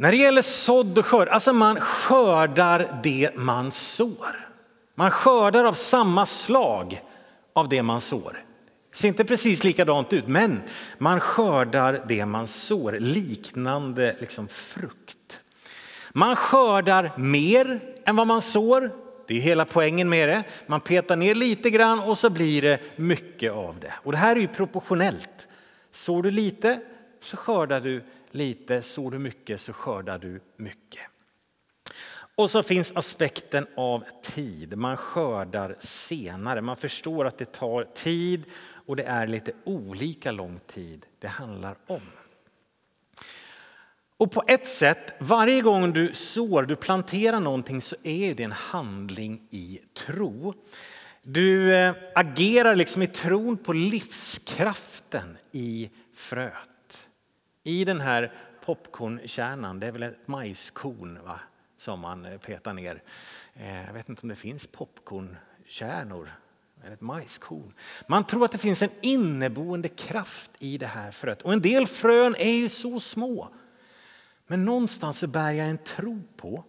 När det gäller sådd och skörd, alltså man skördar det man sår. Man skördar av samma slag av det man sår. Det ser inte precis likadant ut, men man skördar det man sår, liknande liksom frukt. Man skördar mer än vad man sår. Det är hela poängen med det. Man petar ner lite grann och så blir det mycket av det. Och det här är ju proportionellt. Sår du lite så skördar du lite, sår du mycket så skördar du mycket. Och så finns aspekten av tid. Man skördar senare. Man förstår att det tar tid och det är lite olika lång tid det handlar om. Och på ett sätt, varje gång du sår, du planterar någonting så är det en handling i tro. Du eh, agerar liksom i tron på livskraften i fröet. I den här popcornkärnan, det är väl ett majskorn va? som man eh, petar ner. Eh, jag vet inte om det finns popcornkärnor eller ett majskorn. Man tror att det finns en inneboende kraft i det här fröet. Och en del frön är ju så små. Men någonstans så bär jag en tro på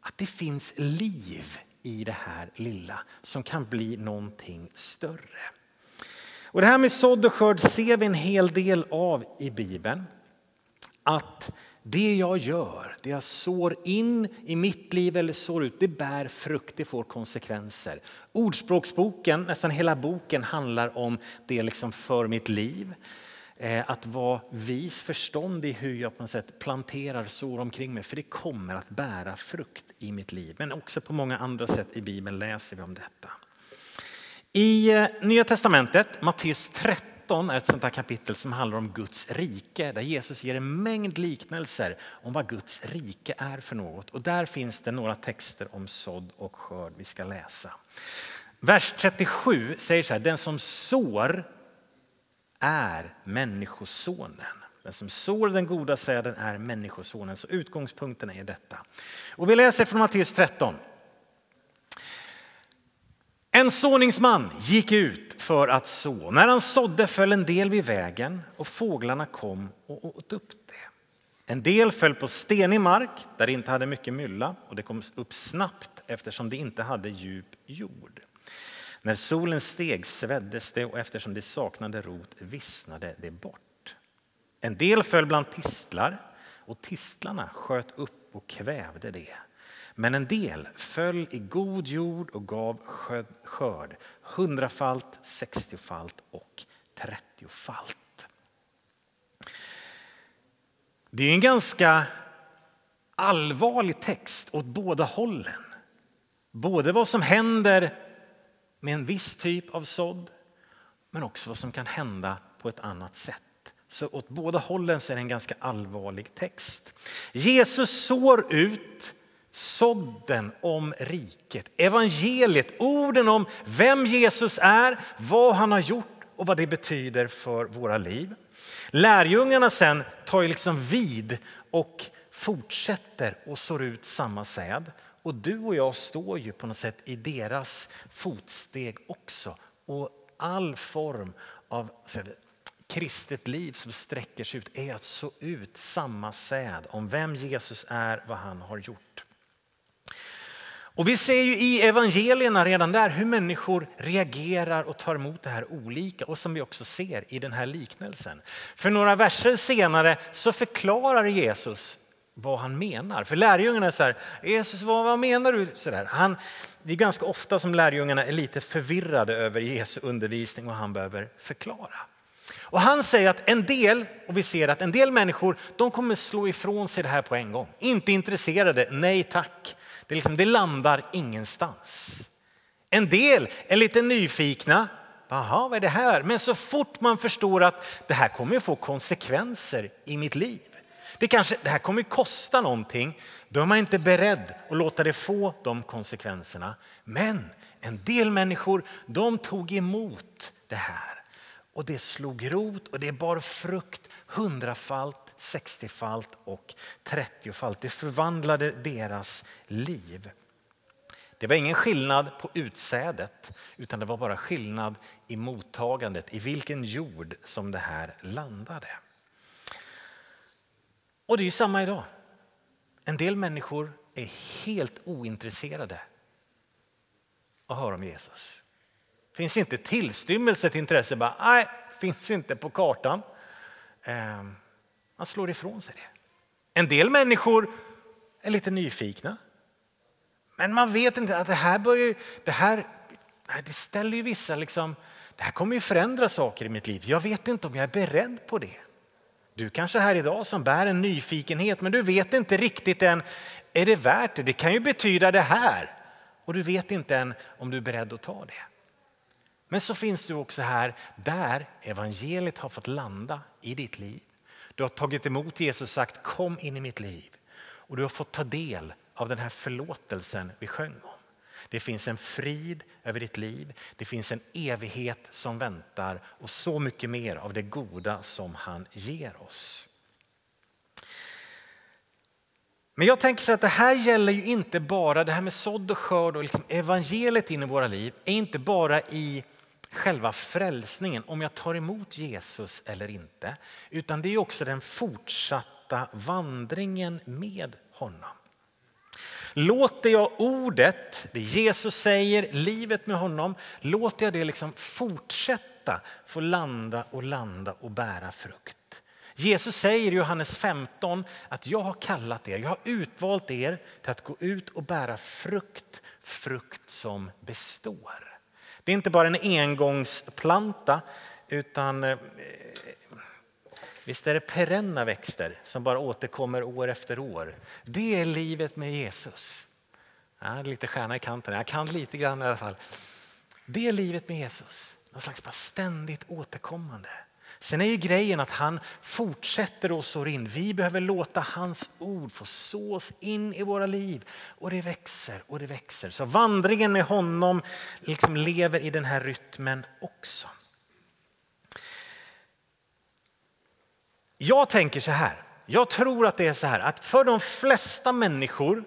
att det finns liv i det här lilla som kan bli någonting större. Och det här med sådd och skörd ser vi en hel del av i Bibeln. Att det jag gör, det jag sår in i mitt liv eller sår ut, det bär frukt, det får konsekvenser. Ordspråksboken, nästan hela boken handlar om det liksom för mitt liv. Eh, att vara vis förståndig i hur jag på något sätt planterar, sår omkring mig, för det kommer att bära frukt i mitt liv. Men också på många andra sätt i Bibeln läser vi om detta. I eh, Nya Testamentet, Matteus 13 är ett sånt här kapitel som handlar om Guds rike där Jesus ger en mängd liknelser om vad Guds rike är för något. Och där finns det några texter om sådd och skörd vi ska läsa. Vers 37 säger så här, den som sår är Människosonen. Den som sår den goda säden är Människosonen. Så utgångspunkten är detta. Och vi läser från Matteus 13. En såningsman gick ut för att så. När han sådde föll en del vid vägen och fåglarna kom och åt upp det. En del föll på stenig mark där det inte hade mycket mylla och det kom upp snabbt eftersom det inte hade djup jord. När solen steg sveddes det och eftersom det saknade rot vissnade det bort. En del föll bland tistlar och tistlarna sköt upp och kvävde det. Men en del föll i god jord och gav skörd hundrafalt, sextiofalt och trettiofalt. Det är en ganska allvarlig text åt båda hållen. Både vad som händer med en viss typ av sådd men också vad som kan hända på ett annat sätt. Så åt båda hållen så är det en ganska allvarlig text. Jesus sår ut sådden om riket, evangeliet, orden om vem Jesus är, vad han har gjort och vad det betyder för våra liv. Lärjungarna sen tar ju liksom vid och fortsätter och sår ut samma säd. Och du och jag står ju på något sätt i deras fotsteg också. Och all form av kristet liv som sträcker sig ut är att så ut samma säd om vem Jesus är, vad han har gjort. Och vi ser ju i evangelierna redan där hur människor reagerar och tar emot det här olika och som vi också ser i den här liknelsen. För några verser senare så förklarar Jesus vad han menar. För lärjungarna är så här, Jesus vad, vad menar du? Så där. Han, det är ganska ofta som lärjungarna är lite förvirrade över Jesu undervisning och han behöver förklara. Och han säger att en del, och vi ser att en del människor, de kommer slå ifrån sig det här på en gång. Inte intresserade, nej tack. Det, liksom, det landar ingenstans. En del är lite nyfikna, Jaha, vad är det här? Men så fort man förstår att det här kommer att få konsekvenser i mitt liv det, kanske, det här kommer att kosta någonting. Då är man inte beredd att låta det få de konsekvenserna. Men en del människor de tog emot det här. Och det slog rot och det bar frukt hundrafalt, 60-falt och 30-falt. Det förvandlade deras liv. Det var ingen skillnad på utsädet utan det var bara skillnad i mottagandet, i vilken jord som det här landade. Och det är samma idag. En del människor är helt ointresserade av att höra om Jesus. Finns inte tillstymmelse till intresse, bara nej, finns inte på kartan. Ehm, man slår ifrån sig det. En del människor är lite nyfikna. Men man vet inte att det här börjar, det här, det ställer ju vissa liksom, det här kommer ju förändra saker i mitt liv. Jag vet inte om jag är beredd på det. Du kanske är här idag som bär en nyfikenhet men du vet inte riktigt än, är det värt det? Det kan ju betyda det här. Och du vet inte än om du är beredd att ta det. Men så finns du också här där evangeliet har fått landa i ditt liv. Du har tagit emot Jesus och sagt kom in i mitt liv. Och du har fått ta del av den här förlåtelsen vi sjöng om. Det finns en frid över ditt liv, det finns en evighet som väntar och så mycket mer av det goda som han ger oss. Men jag tänker så att det här gäller ju inte bara det här med sådd och skörd och liksom evangeliet in i våra liv är inte bara i själva frälsningen, om jag tar emot Jesus eller inte, utan det är också den fortsatta vandringen med honom. Låter jag ordet, det Jesus säger, livet med honom, låter jag det liksom fortsätta få landa och landa och bära frukt. Jesus säger i Johannes 15 att jag har kallat er, jag har utvalt er till att gå ut och bära frukt, frukt som består. Det är inte bara en engångsplanta utan eh, Visst är det perenna växter som bara återkommer år efter år. Det är livet med Jesus. Ja, lite stjärna i kanten, jag kan lite grann i alla fall. Det är livet med Jesus, någon slags bara ständigt återkommande. Sen är ju grejen att han fortsätter och sår in. Vi behöver låta hans ord få sås in i våra liv. Och det växer och det växer. Så vandringen med honom liksom lever i den här rytmen också. Jag tänker så här. Jag tror att det är så här att för de flesta människor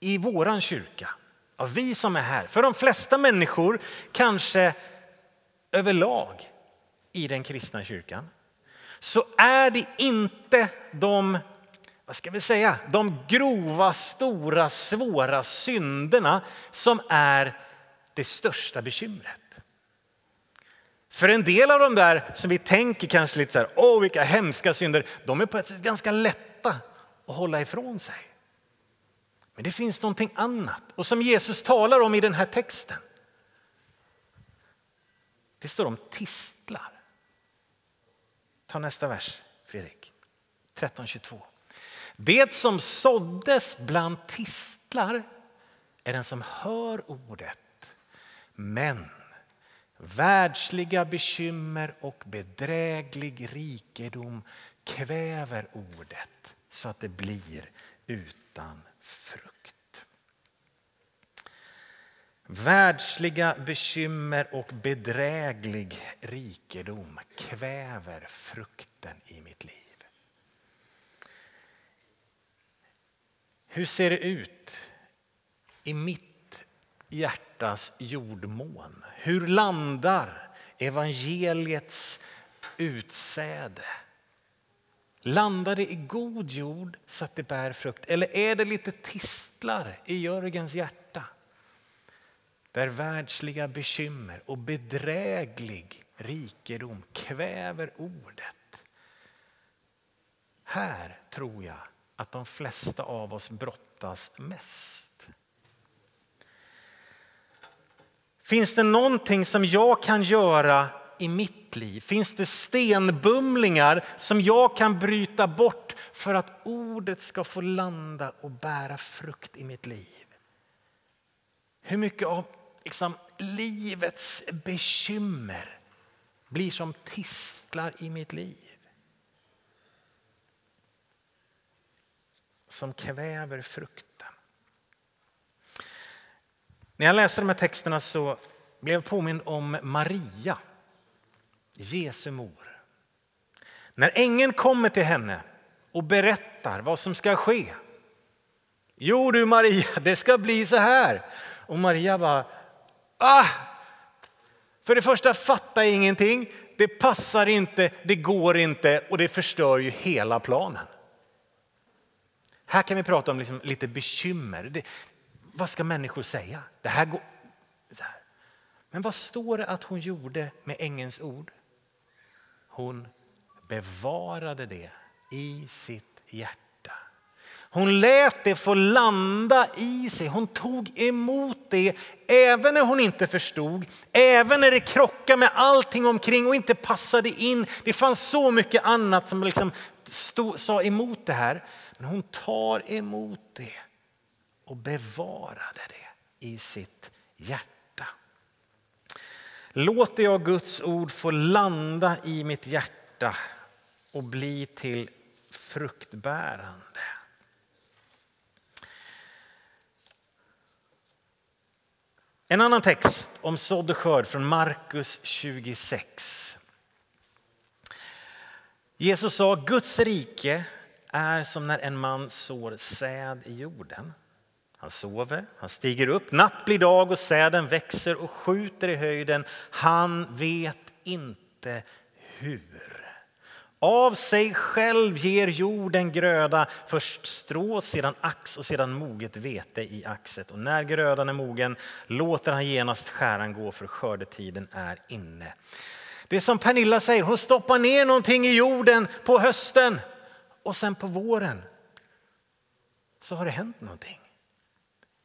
i våran kyrka, av vi som är här, för de flesta människor kanske överlag i den kristna kyrkan så är det inte de, vad ska vi säga, de grova, stora, svåra synderna som är det största bekymret. För en del av de där som vi tänker kanske lite så här, åh vilka hemska synder, de är på ett sätt ganska lätta att hålla ifrån sig. Men det finns någonting annat och som Jesus talar om i den här texten. Det står om tist Ta nästa vers, Fredrik. 13.22. Det som såddes bland tistlar är den som hör ordet, men världsliga bekymmer och bedräglig rikedom kväver ordet så att det blir utan frukt. Världsliga bekymmer och bedräglig rikedom kväver frukten i mitt liv. Hur ser det ut i mitt hjärtas jordmån? Hur landar evangeliets utsäde? Landar det i god jord så att det bär frukt eller är det lite tistlar i Jörgens hjärta? Där världsliga bekymmer och bedräglig rikedom kväver ordet. Här tror jag att de flesta av oss brottas mest. Finns det någonting som jag kan göra i mitt liv? Finns det stenbumlingar som jag kan bryta bort för att ordet ska få landa och bära frukt i mitt liv? Hur mycket av liksom, livets bekymmer blir som tistlar i mitt liv? Som kväver frukten. När jag läste de här texterna så blev jag påmind om Maria, Jesu mor. När ängeln kommer till henne och berättar vad som ska ske. Jo du Maria, det ska bli så här. Och Maria bara, ah! För det första fattar jag ingenting, det passar inte, det går inte och det förstör ju hela planen. Här kan vi prata om liksom lite bekymmer. Det, vad ska människor säga? Det här går... Det här. Men vad står det att hon gjorde med ängens ord? Hon bevarade det i sitt hjärta. Hon lät det få landa i sig. Hon tog emot det även när hon inte förstod, även när det krockade med allting omkring och inte passade in. Det fanns så mycket annat som liksom stod, sa emot det här. Men hon tar emot det och bevarade det i sitt hjärta. Låter jag Guds ord få landa i mitt hjärta och bli till fruktbärande. En annan text om sådd och skörd från Markus 26. Jesus sa Guds rike är som när en man sår säd i jorden. Han sover, han stiger upp, natt blir dag och säden växer och skjuter i höjden. Han vet inte hur. Av sig själv ger jorden gröda, först strå, sedan ax och sedan moget vete i axet. Och när grödan är mogen låter han genast skäran gå för skördetiden är inne. Det är som Pernilla säger, hon stoppar ner någonting i jorden på hösten och sen på våren så har det hänt någonting.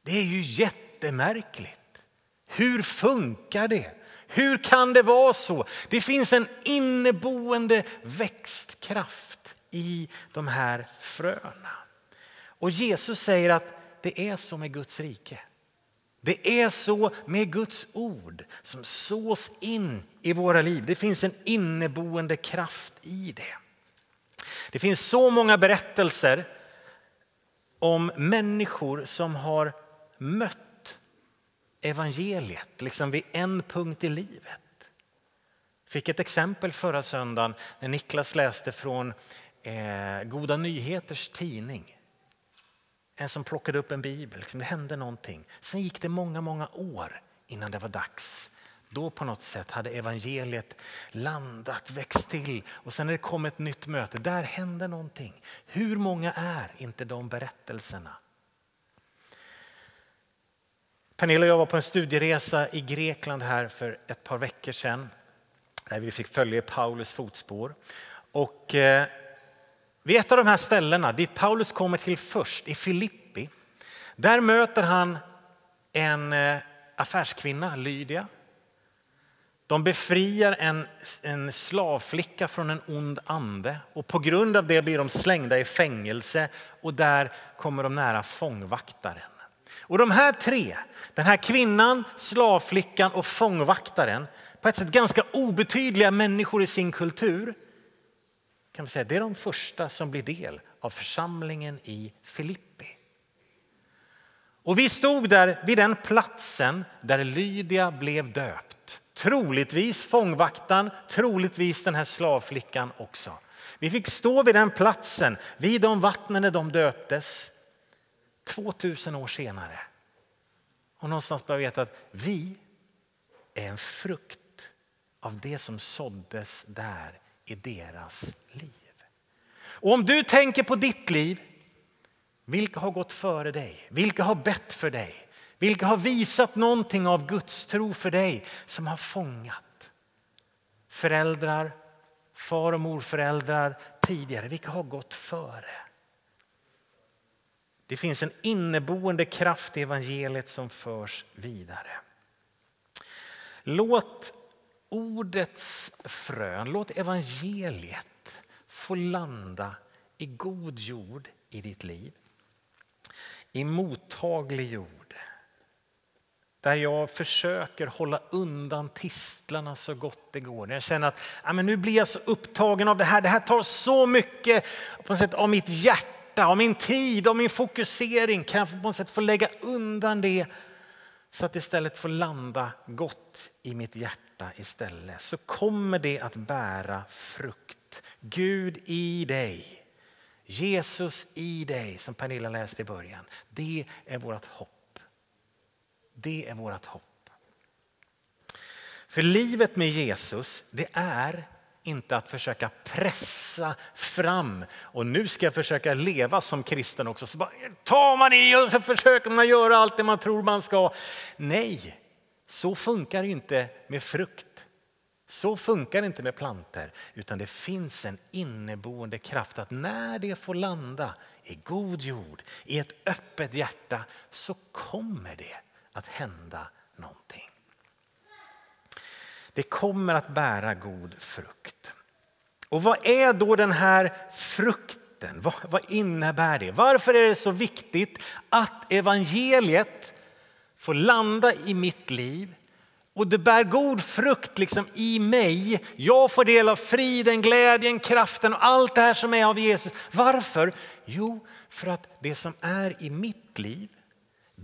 Det är ju jättemärkligt. Hur funkar det? Hur kan det vara så? Det finns en inneboende växtkraft i de här fröna. Och Jesus säger att det är så med Guds rike. Det är så med Guds ord som sås in i våra liv. Det finns en inneboende kraft i det. Det finns så många berättelser om människor som har mött evangeliet liksom vid en punkt i livet. Fick ett exempel förra söndagen när Niklas läste från eh, Goda Nyheters tidning. En som plockade upp en bibel, liksom det hände någonting. Sen gick det många, många år innan det var dags. Då på något sätt hade evangeliet landat, växt till och sen när det kom ett nytt möte, där hände någonting. Hur många är inte de berättelserna? Pernilla och jag var på en studieresa i Grekland här för ett par veckor sedan. Där vi fick följa Paulus fotspår. Och eh, vid ett av de här ställena dit Paulus kommer till först, i Filippi, där möter han en eh, affärskvinna, Lydia. De befriar en, en slavflicka från en ond ande och på grund av det blir de slängda i fängelse och där kommer de nära fångvaktaren. Och de här tre, den här kvinnan, slavflickan och fångvaktaren, på ett sätt ganska obetydliga människor i sin kultur, kan vi säga, det är de första som blir del av församlingen i Filippi. Och vi stod där vid den platsen där Lydia blev döpt. Troligtvis fångvaktaren, troligtvis den här slavflickan också. Vi fick stå vid den platsen, vid de vattnen där de döptes. 2000 år senare. Och någonstans börjar veta att vi är en frukt av det som såddes där i deras liv. Och om du tänker på ditt liv, vilka har gått före dig? Vilka har bett för dig? Vilka har visat någonting av Guds tro för dig som har fångat? Föräldrar, far och morföräldrar tidigare, vilka har gått före? Det finns en inneboende kraft i evangeliet som förs vidare. Låt ordets frön, låt evangeliet få landa i god jord i ditt liv. I mottaglig jord. Där jag försöker hålla undan tistlarna så gott det går. När jag känner att ja, men nu blir jag så upptagen av det här. Det här tar så mycket på sätt, av mitt hjärta hjärta, av min tid, av min fokusering kan jag på något sätt få lägga undan det så att det istället får landa gott i mitt hjärta istället. Så kommer det att bära frukt. Gud i dig, Jesus i dig som Pernilla läste i början. Det är vårt hopp. Det är vårt hopp. För livet med Jesus, det är inte att försöka pressa fram. Och nu ska jag försöka leva som kristen också. Så bara, tar man i och så försöker man göra allt det man tror man ska. Nej, så funkar det inte med frukt. Så funkar det inte med planter, utan det finns en inneboende kraft att när det får landa i god jord, i ett öppet hjärta, så kommer det att hända någonting. Det kommer att bära god frukt. Och vad är då den här frukten? Vad, vad innebär det? Varför är det så viktigt att evangeliet får landa i mitt liv och det bär god frukt liksom i mig. Jag får del av friden, glädjen, kraften och allt det här som är av Jesus. Varför? Jo, för att det som är i mitt liv,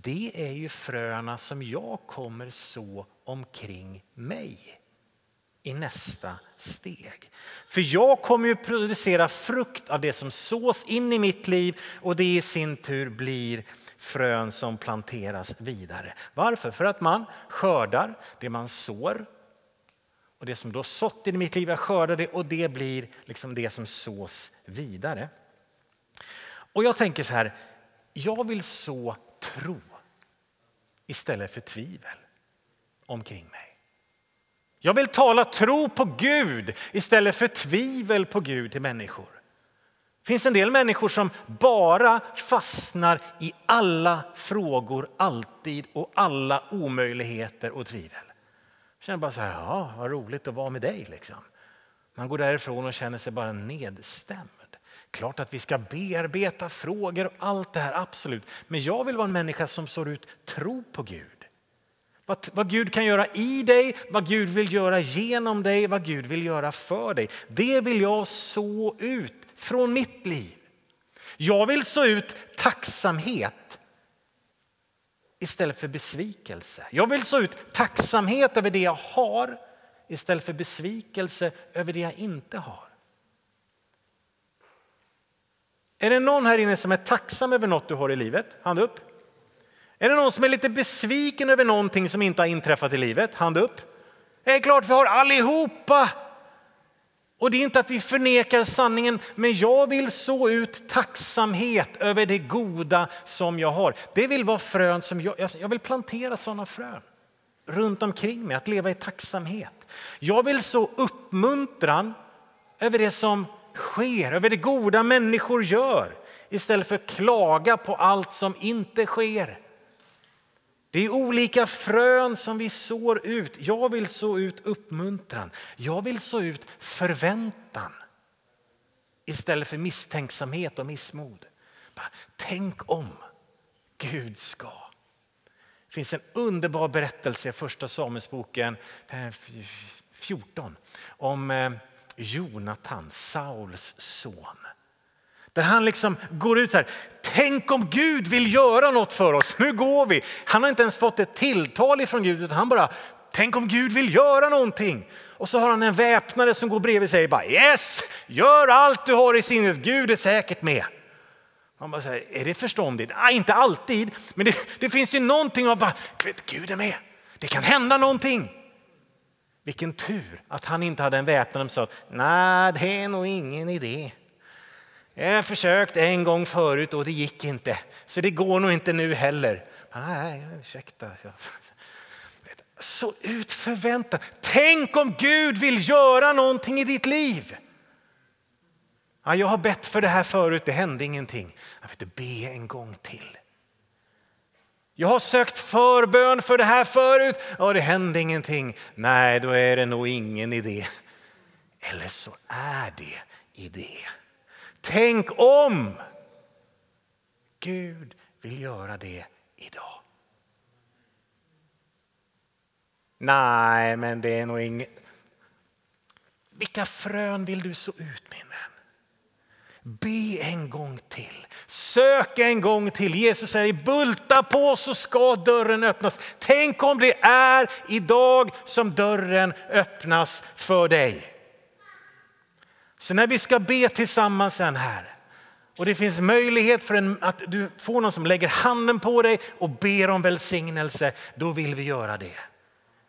det är ju fröna som jag kommer så omkring mig i nästa steg. För jag kommer ju producera frukt av det som sås in i mitt liv och det i sin tur blir frön som planteras vidare. Varför? För att man skördar det man sår. Och det som då sått i mitt liv, jag skördar det och det blir liksom det som sås vidare. Och jag tänker så här, jag vill så tro istället för tvivel omkring mig. Jag vill tala tro på Gud istället för tvivel på Gud till människor. Det finns en del människor som bara fastnar i alla frågor, alltid och alla omöjligheter och tvivel. Jag känner bara så här, ja, vad roligt att vara med dig. Liksom. Man går därifrån och känner sig bara nedstämd. Klart att vi ska bearbeta frågor och allt det här, absolut. Men jag vill vara en människa som sår ut tro på Gud. Vad, vad Gud kan göra i dig, vad Gud vill göra genom dig, vad Gud vill göra för dig. Det vill jag så ut från mitt liv. Jag vill så ut tacksamhet istället för besvikelse. Jag vill så ut tacksamhet över det jag har istället för besvikelse över det jag inte har. Är det någon här inne som är tacksam över något du har i livet? Hand upp. Är det någon som är lite besviken över någonting som inte har inträffat i livet? Hand upp. Det är klart vi har allihopa. Och det är inte att vi förnekar sanningen, men jag vill så ut tacksamhet över det goda som jag har. Det vill vara frön som jag, jag vill plantera sådana frön runt omkring mig, att leva i tacksamhet. Jag vill så uppmuntran över det som sker, över det goda människor gör istället för att klaga på allt som inte sker. Det är olika frön som vi sår ut. Jag vill så ut uppmuntran. Jag vill så ut förväntan istället för misstänksamhet och missmod. Tänk om Gud ska. Det finns en underbar berättelse i Första Samuelsboken eh, 14 om eh, Jonatan, Sauls son. Där han liksom går ut så här. Tänk om Gud vill göra något för oss. Nu går vi. Han har inte ens fått ett tilltal ifrån Gud utan han bara, tänk om Gud vill göra någonting. Och så har han en väpnare som går bredvid och säger bara yes, gör allt du har i sinnet. Gud är säkert med. Man bara säger, är det förståndigt? Ah, inte alltid, men det, det finns ju någonting av bara, Gud är med. Det kan hända någonting. Vilken tur att han inte hade en väpnare som sa, nej, det är nog ingen idé. Jag har försökt en gång förut och det gick inte, så det går nog inte nu heller. Nej, ursäkta. Så ut förväntan. Tänk om Gud vill göra någonting i ditt liv. Ja, jag har bett för det här förut, det hände ingenting. Jag vet, be en gång till. Jag har sökt förbön för det här förut, ja, det hände ingenting. Nej, då är det nog ingen idé. Eller så är det idé. Tänk om Gud vill göra det idag. Nej, men det är nog inget. Vilka frön vill du så ut min vän? Be en gång till. Sök en gång till. Jesus säger bulta på så ska dörren öppnas. Tänk om det är idag som dörren öppnas för dig. Så när vi ska be tillsammans sen här och det finns möjlighet för en, att du får någon som lägger handen på dig och ber om välsignelse, då vill vi göra det.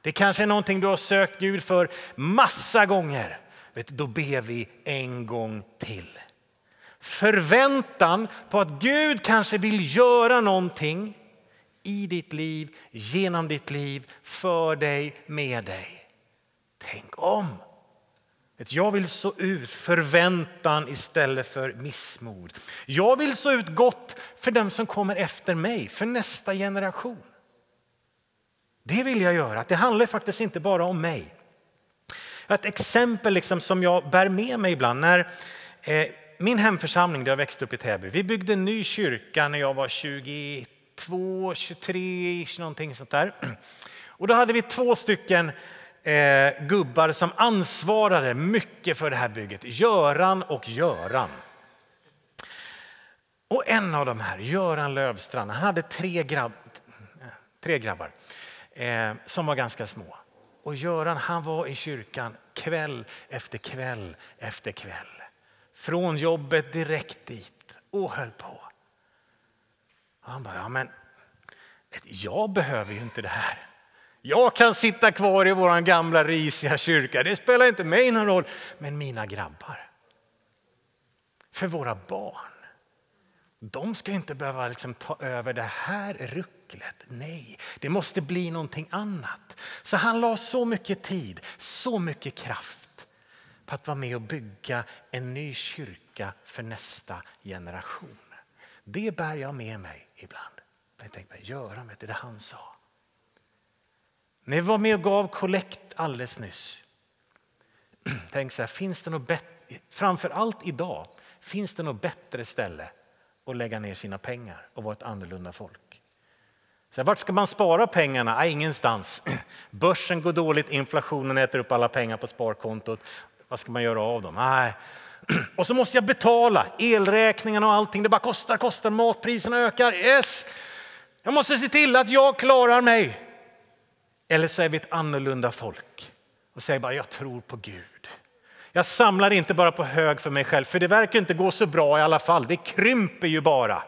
Det kanske är någonting du har sökt Gud för massa gånger. vet du, då ber vi en gång till. Förväntan på att Gud kanske vill göra någonting i ditt liv, genom ditt liv, för dig, med dig. Tänk om! Jag vill så ut förväntan istället för missmod. Jag vill så ut gott för dem som kommer efter mig, för nästa generation. Det vill jag göra. Det handlar faktiskt inte bara om mig. Ett exempel liksom som jag bär med mig ibland. När, eh, min hemförsamling där jag växte upp i Täby, vi byggde en ny kyrka när jag var 22, 23, någonting sånt där. Och då hade vi två stycken eh, gubbar som ansvarade mycket för det här bygget. Göran och Göran. Och en av de här, Göran Lövstrand, han hade tre, grabb, tre grabbar eh, som var ganska små. Och Göran han var i kyrkan kväll efter kväll efter kväll. Från jobbet direkt dit och höll på. Och han bara, ja men jag behöver ju inte det här. Jag kan sitta kvar i vår gamla risiga kyrka, det spelar inte mig någon roll. Men mina grabbar, för våra barn, de ska inte behöva liksom ta över det här rucklet. Nej, det måste bli någonting annat. Så han la så mycket tid, så mycket kraft på att vara med och bygga en ny kyrka för nästa generation. Det bär jag med mig ibland. Jag tänkte, Göran, vet du, det han sa. När vi var med och gav kollekt alldeles nyss. Tänk så här, finns det något bättre, framför allt idag, finns det något bättre ställe att lägga ner sina pengar och vara ett annorlunda folk? Så vart ska man spara pengarna? Ah, ingenstans. Börsen går dåligt, inflationen äter upp alla pengar på sparkontot. Vad ska man göra av dem? Nej. Och så måste jag betala elräkningarna och allting. Det bara kostar, kostar, matpriserna ökar. Yes! Jag måste se till att jag klarar mig. Eller så är vi ett annorlunda folk och säger bara jag tror på Gud. Jag samlar inte bara på hög för mig själv, för det verkar inte gå så bra i alla fall. Det krymper ju bara.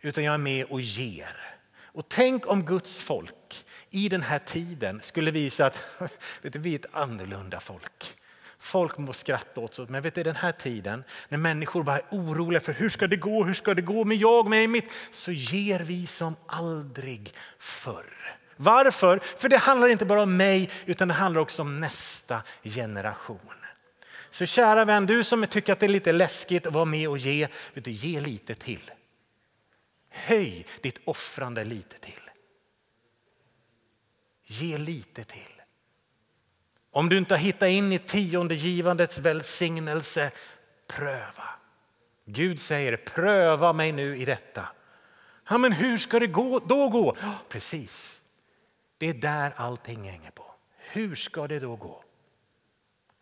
Utan jag är med och ger. Och tänk om Guds folk i den här tiden skulle visa att vet du, vi är ett annorlunda folk. Folk må skratta åt oss, men vet du, den här tiden när människor bara är oroliga för hur ska det gå, hur ska det gå med jag, med mitt, så ger vi som aldrig förr. Varför? För det handlar inte bara om mig utan det handlar också om nästa generation. Så kära vän, du som tycker att det är lite läskigt att vara med och ge, vet du, ge lite till. Höj ditt offrande lite till. Ge lite till. Om du inte har hittat in i tiondegivandets välsignelse, pröva. Gud säger pröva mig nu i detta. Ja, men hur ska det gå, då gå? Precis. Det är där allting hänger på. Hur ska det då gå?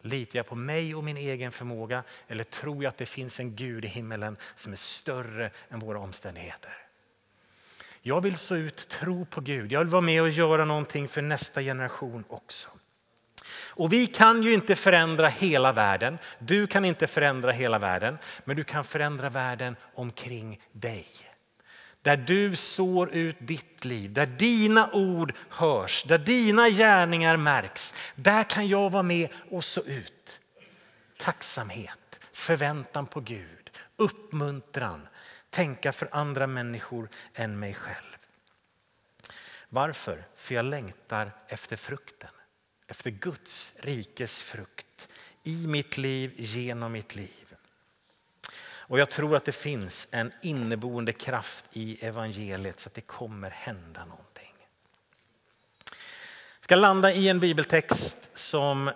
Litar jag på mig och min egen förmåga eller tror jag att det finns en Gud i himmelen som är större än våra omständigheter? Jag vill så ut tro på Gud. Jag vill vara med och göra någonting för nästa generation också. Och vi kan ju inte förändra hela världen. Du kan inte förändra hela världen, men du kan förändra världen omkring dig. Där du sår ut ditt liv, där dina ord hörs, där dina gärningar märks. Där kan jag vara med och så ut tacksamhet, förväntan på Gud, uppmuntran, tänka för andra människor än mig själv. Varför? För jag längtar efter frukten, efter Guds rikes frukt i mitt liv, genom mitt liv. Och jag tror att det finns en inneboende kraft i evangeliet så att det kommer hända någonting. Jag ska landa i en bibeltext som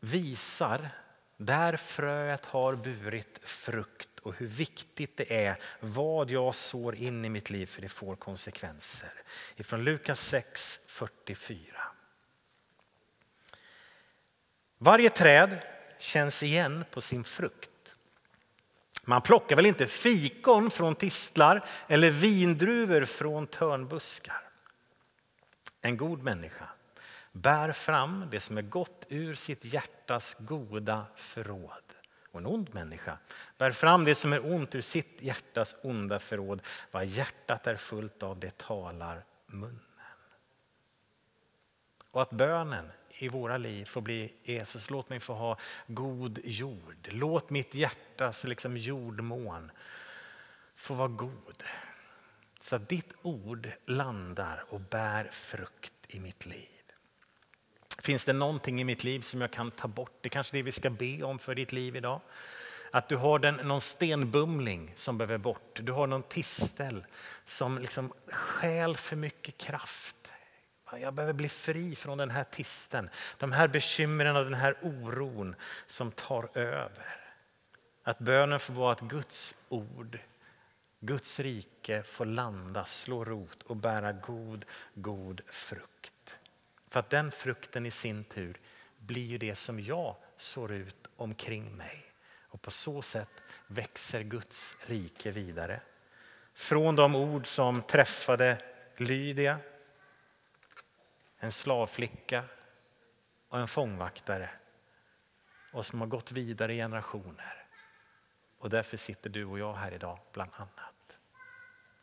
visar där fröet har burit frukt och hur viktigt det är vad jag sår in i mitt liv för det får konsekvenser. Ifrån Lukas 6, 44. Varje träd känns igen på sin frukt. Man plockar väl inte fikon från tistlar eller vindruvor från törnbuskar. En god människa bär fram det som är gott ur sitt hjärtas goda förråd. Och en ond människa bär fram det som är ont ur sitt hjärtas onda förråd. Vad hjärtat är fullt av, det talar munnen. Och att bönen i våra liv får bli Jesus, låt mig få ha god jord. Låt mitt hjärtas liksom jordmån få vara god. Så att ditt ord landar och bär frukt i mitt liv. Finns det någonting i mitt liv som jag kan ta bort? Det är kanske det vi ska be om för ditt liv idag. Att du har den, någon stenbumling som behöver bort. Du har någon tistel som liksom skäl för mycket kraft. Jag behöver bli fri från den här tisten, de här bekymren och den här oron som tar över. Att bönen får vara att Guds ord, Guds rike får landa, slå rot och bära god, god frukt. För att den frukten i sin tur blir ju det som jag sår ut omkring mig. Och på så sätt växer Guds rike vidare. Från de ord som träffade Lydia, en slavflicka och en fångvaktare och som har gått vidare i generationer. Och därför sitter du och jag här idag bland annat.